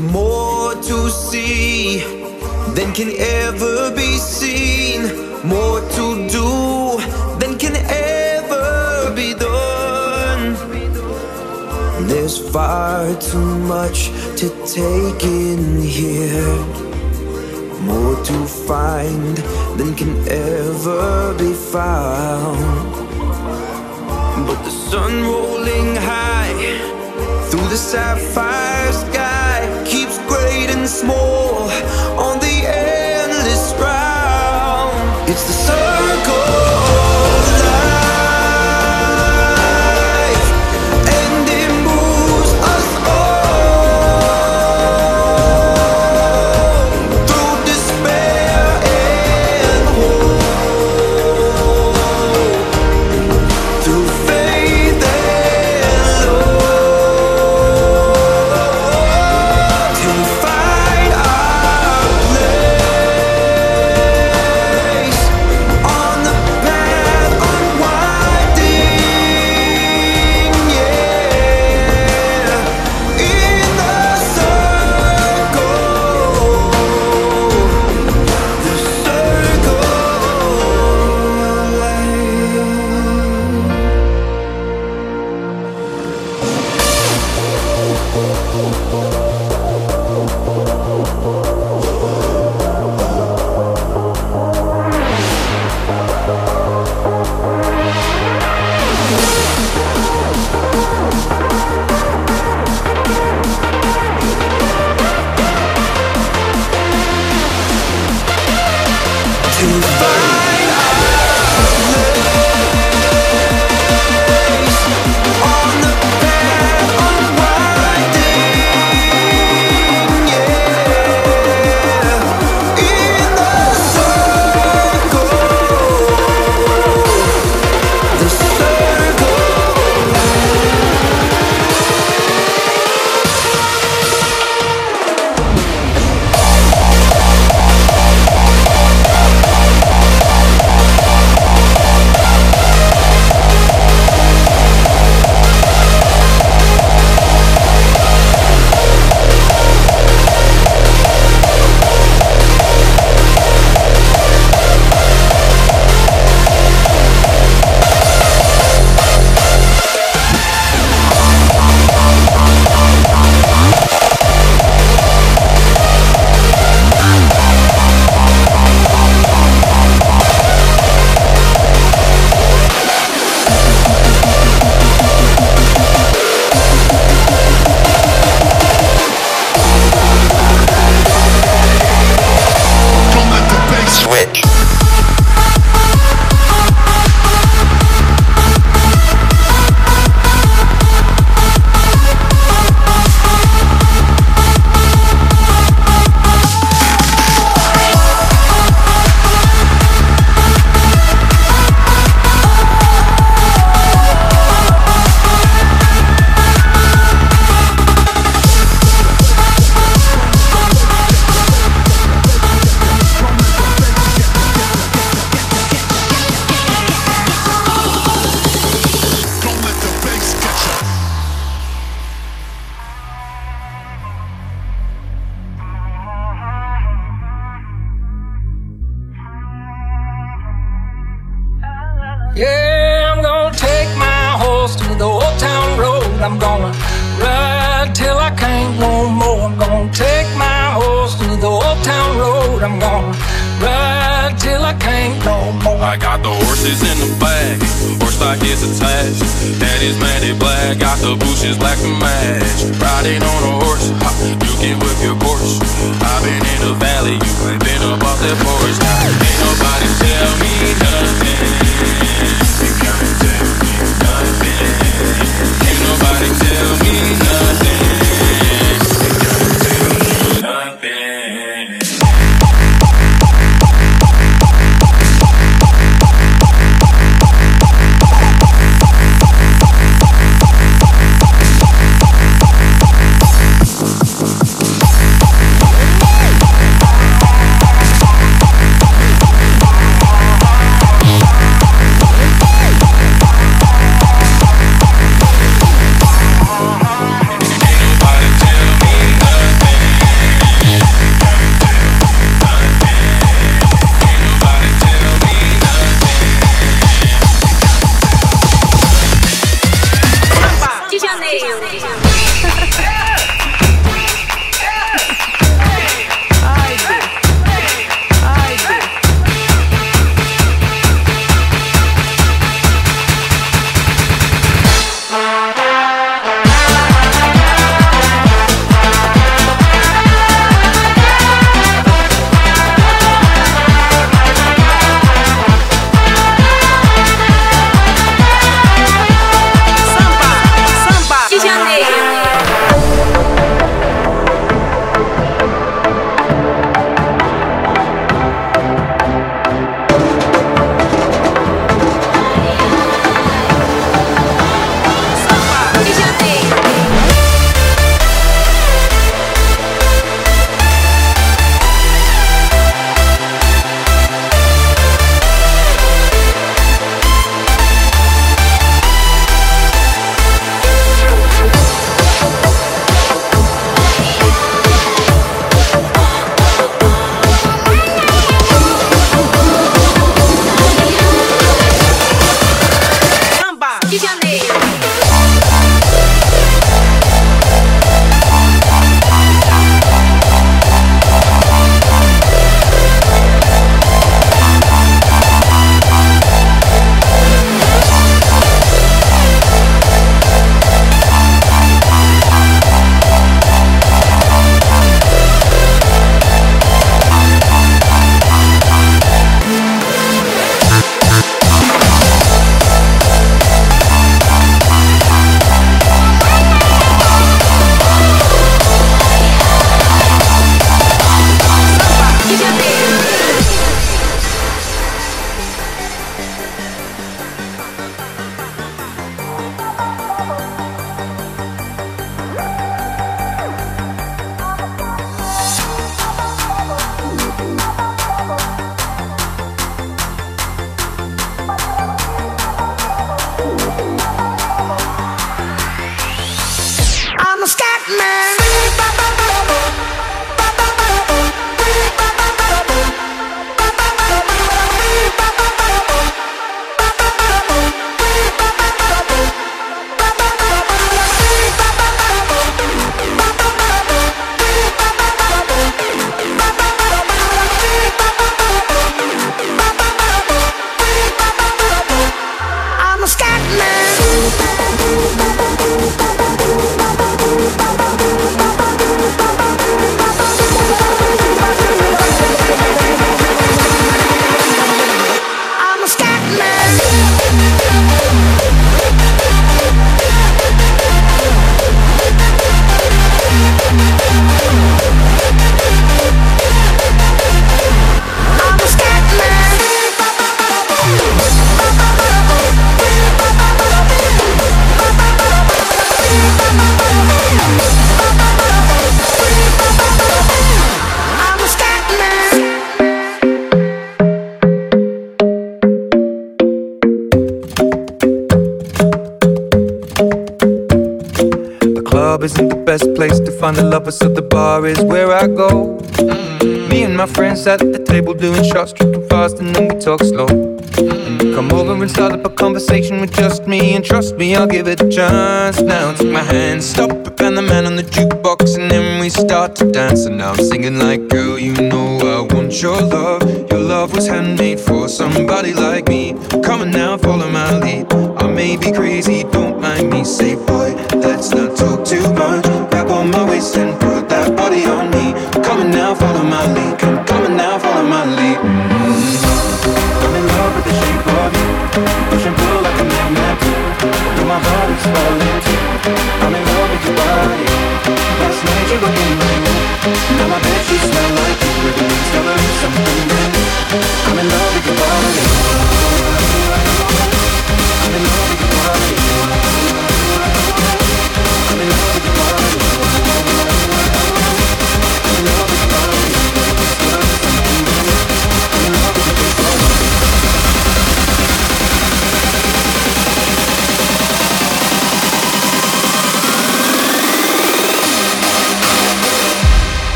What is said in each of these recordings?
more to see than can ever be seen, more to do than can ever be done. There's far too much to take in here, more to find than can ever be found. But the sun rolling high through the sapphire sky once more on the endless round. It's the sun. is black and match, Riding on find the lovers, so the bar is where I go. Me and my friends at the table doing shots, drinking fast, and then we talk slow. Come over and start up a conversation with just me, and trust me, I'll give it a chance. Now take my hand, stop, and the man on the jukebox, and then we start to dance. And now I'm singing like, girl, you know I want your love. Your love was handmade for somebody like me. Come on now, follow my lead. I may be crazy, don't mind me. Say, boy, let's not talk too much.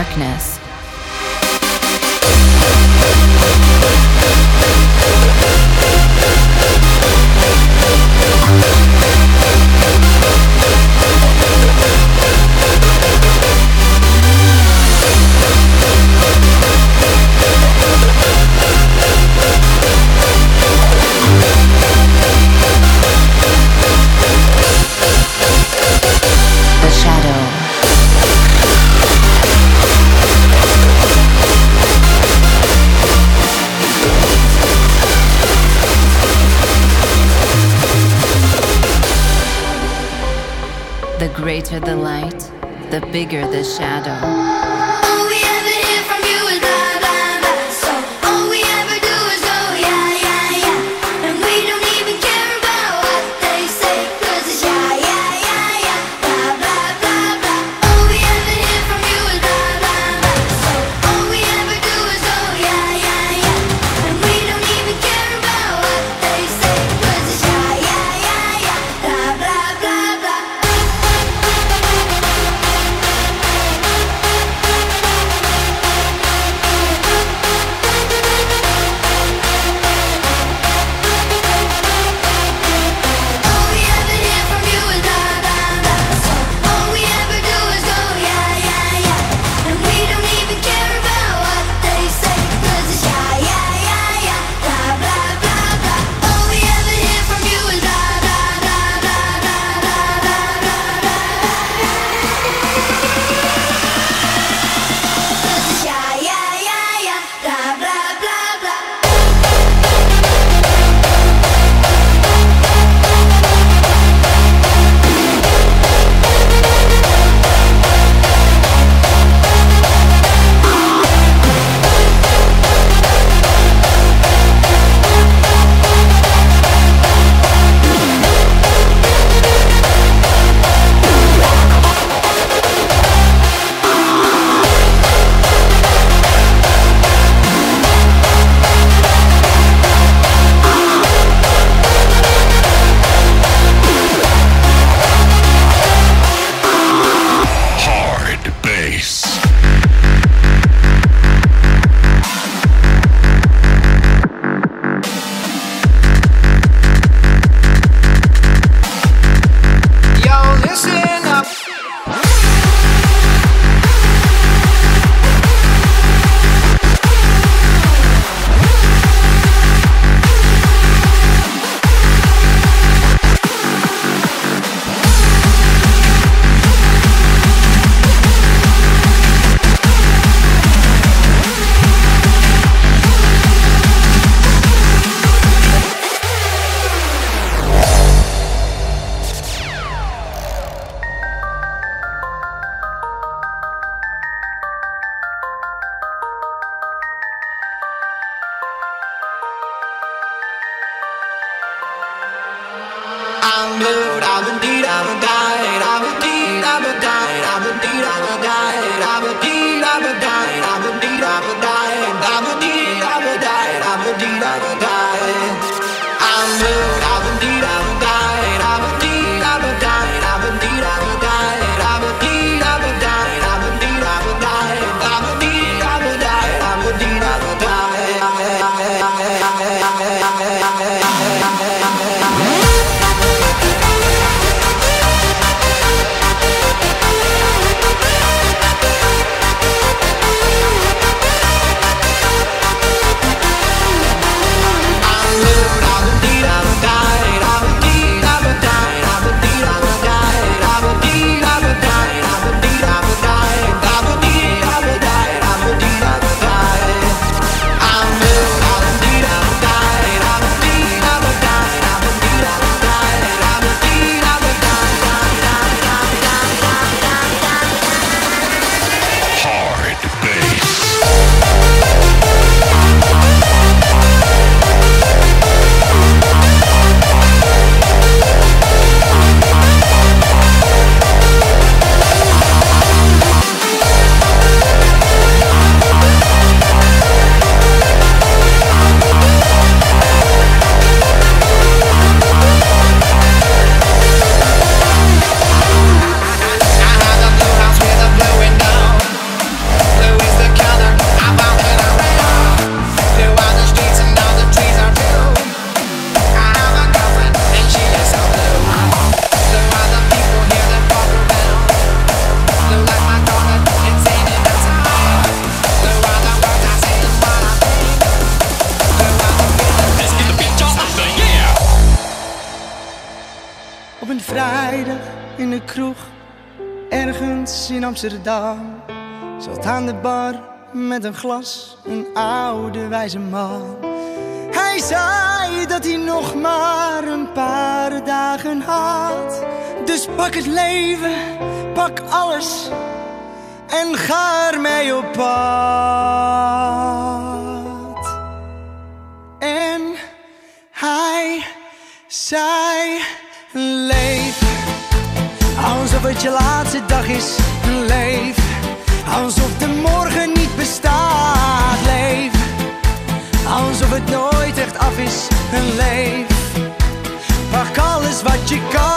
darkness. bigger the shadow. Zat aan de bar met een glas, een oude wijze man. Hij zei dat hij nog maar een paar dagen had. Dus pak het leven, pak alles en ga ermee op pad. En hij zei: alsof het je laatste dag is. Leef alsof de morgen niet bestaat. Leef alsof het nooit echt af is. Leef pak alles wat je kan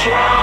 Berlin,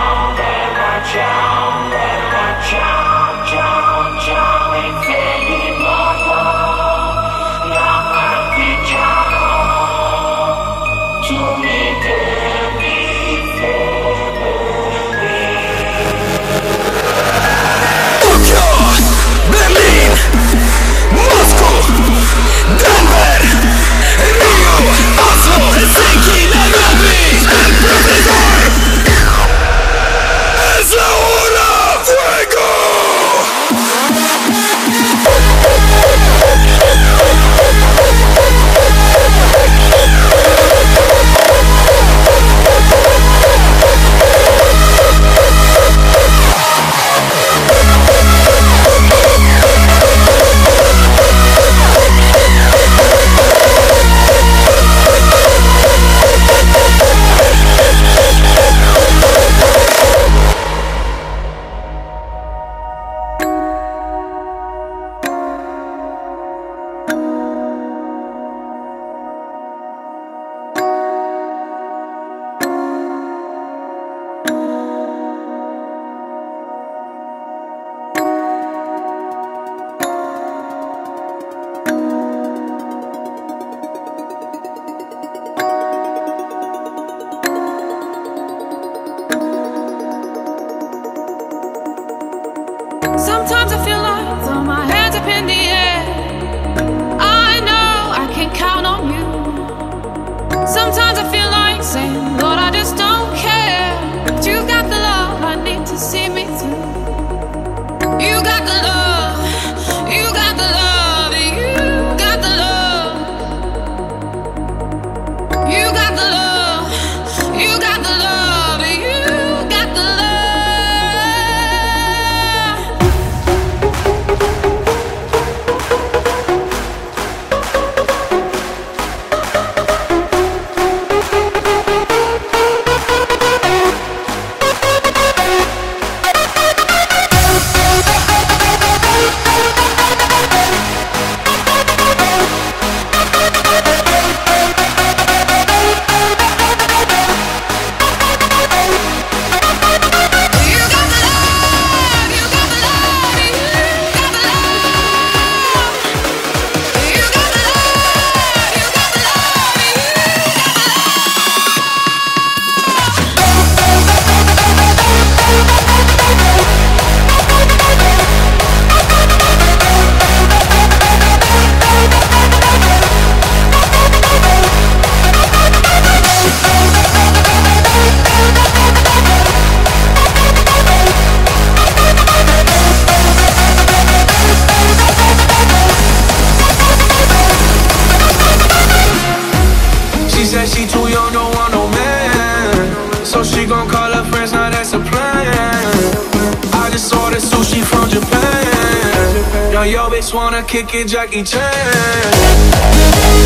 Jackie Chan.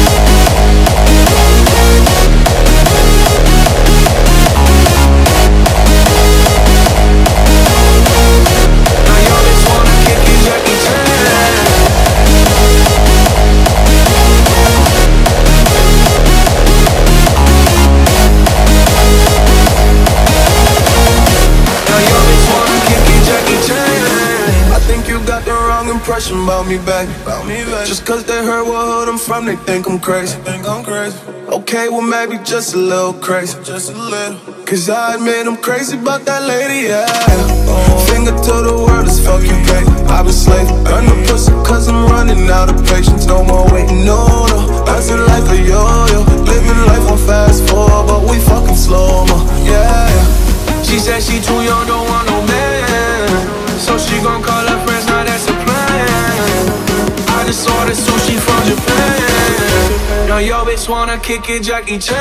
About me, baby. About me, baby. Just cause they heard what hood I'm from, they think I'm crazy. Think I'm crazy. Okay, well maybe just a little crazy. Just a little. Cause I admit I'm crazy about that lady, yeah. Finger to the world is fuck you, baby. I've been slave. Burn the pussy cause I'm running out of patience. No more waiting, no, no. Like a yo-yo. Living life on fast forward, but we fucking slow, mo. Yeah, yeah. She said she too young, don't want no man. So she gon' call her Ordered sushi from Japan. Now yo bitch wanna kick it, Jackie Chan.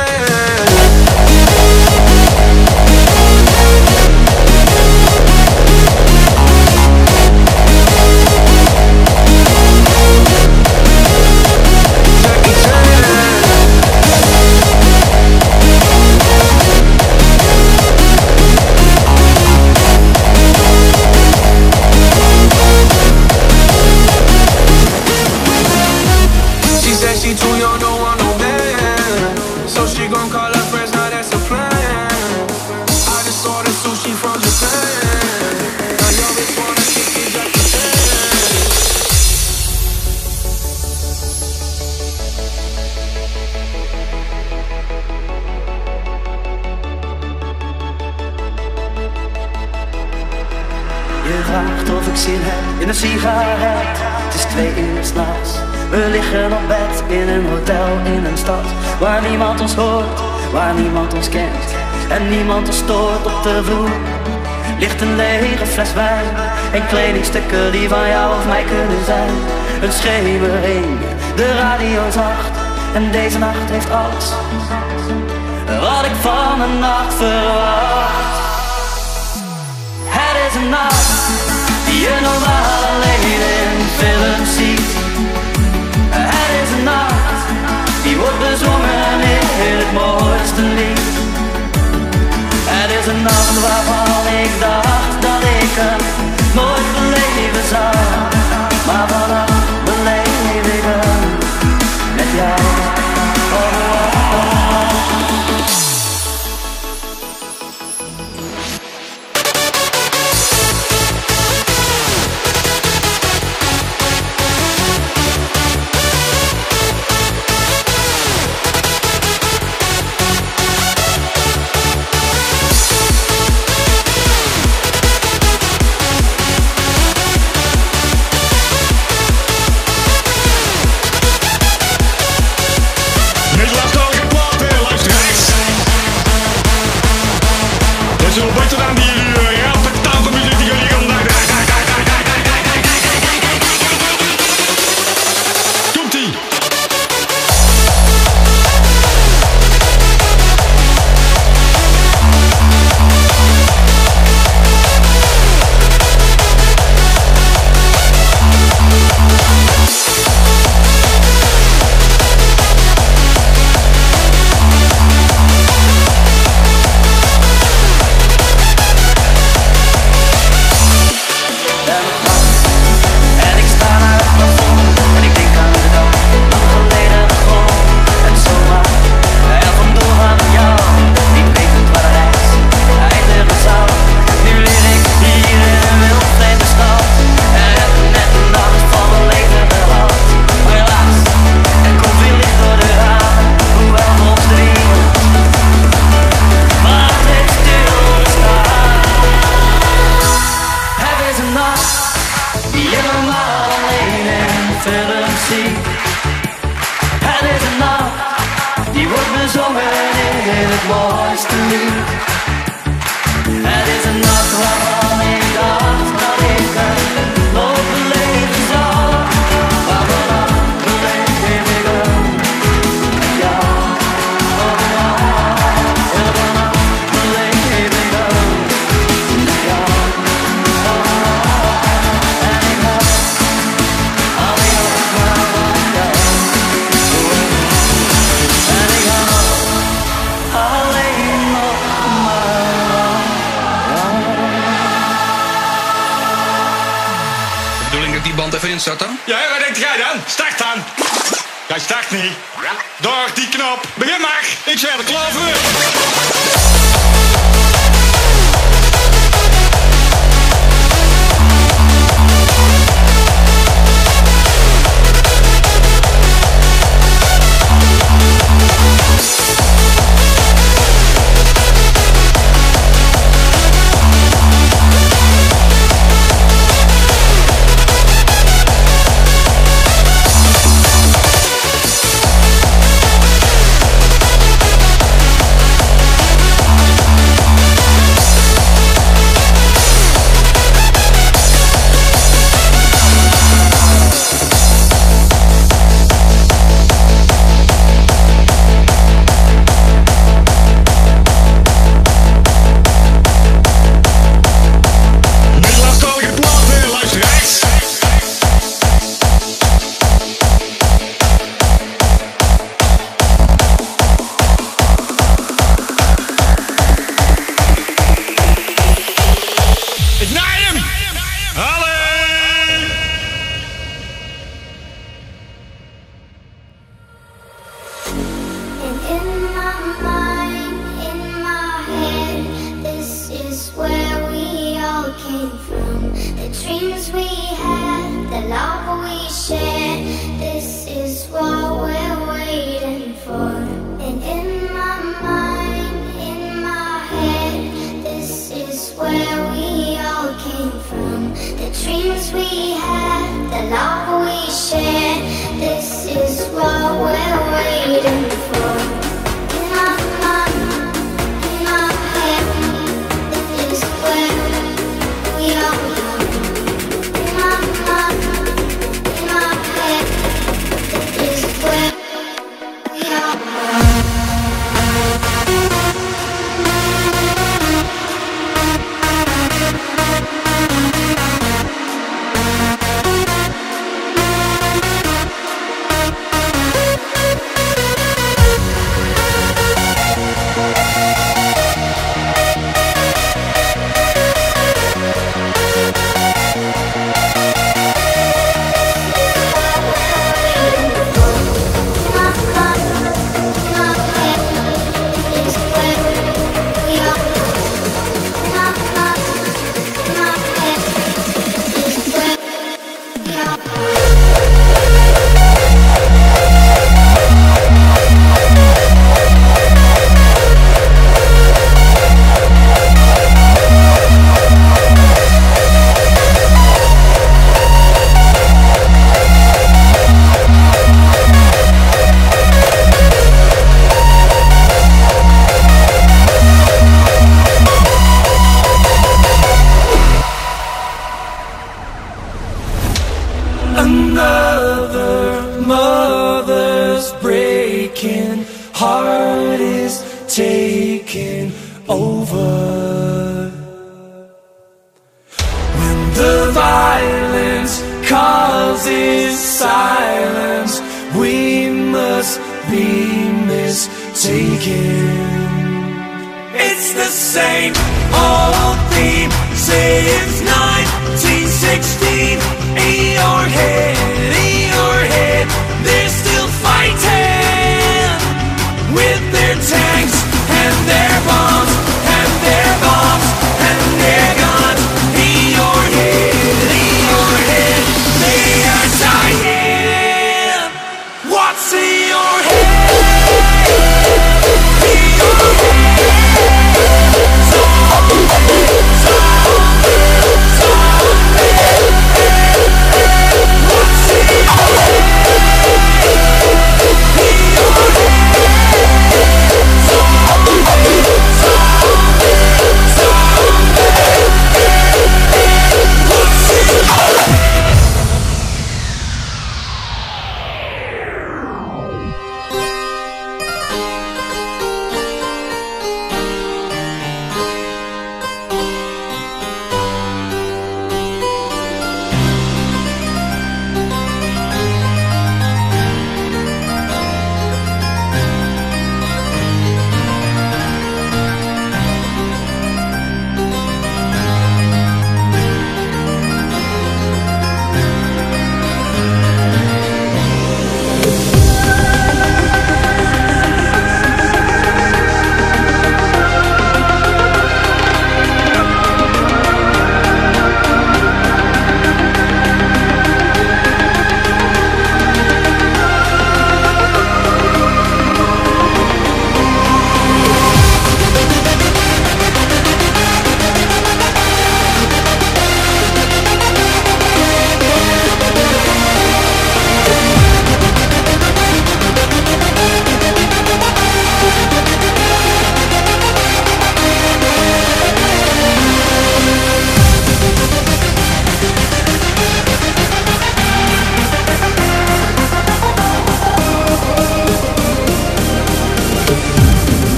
Ligt een lege fles wijn en kledingstukken die van jou of mij kunnen zijn. Een schemering, de radio zacht en deze nacht heeft alles wat ik van een nacht verwacht. Het is een nacht die je normaal alleen in films ziet. Het is een nacht die wordt bezongen in het mooiste lied. Het een nacht waarvan ik dacht dat ik hem nooit beleven zou. Maar vannacht die wordt bezongen in het mooiste lied. Het is een nacht is dat? Ja, wat denkt jij dan? Start dan! Jij start niet. Door die knop. Begin maar. Ik zeg de klaar.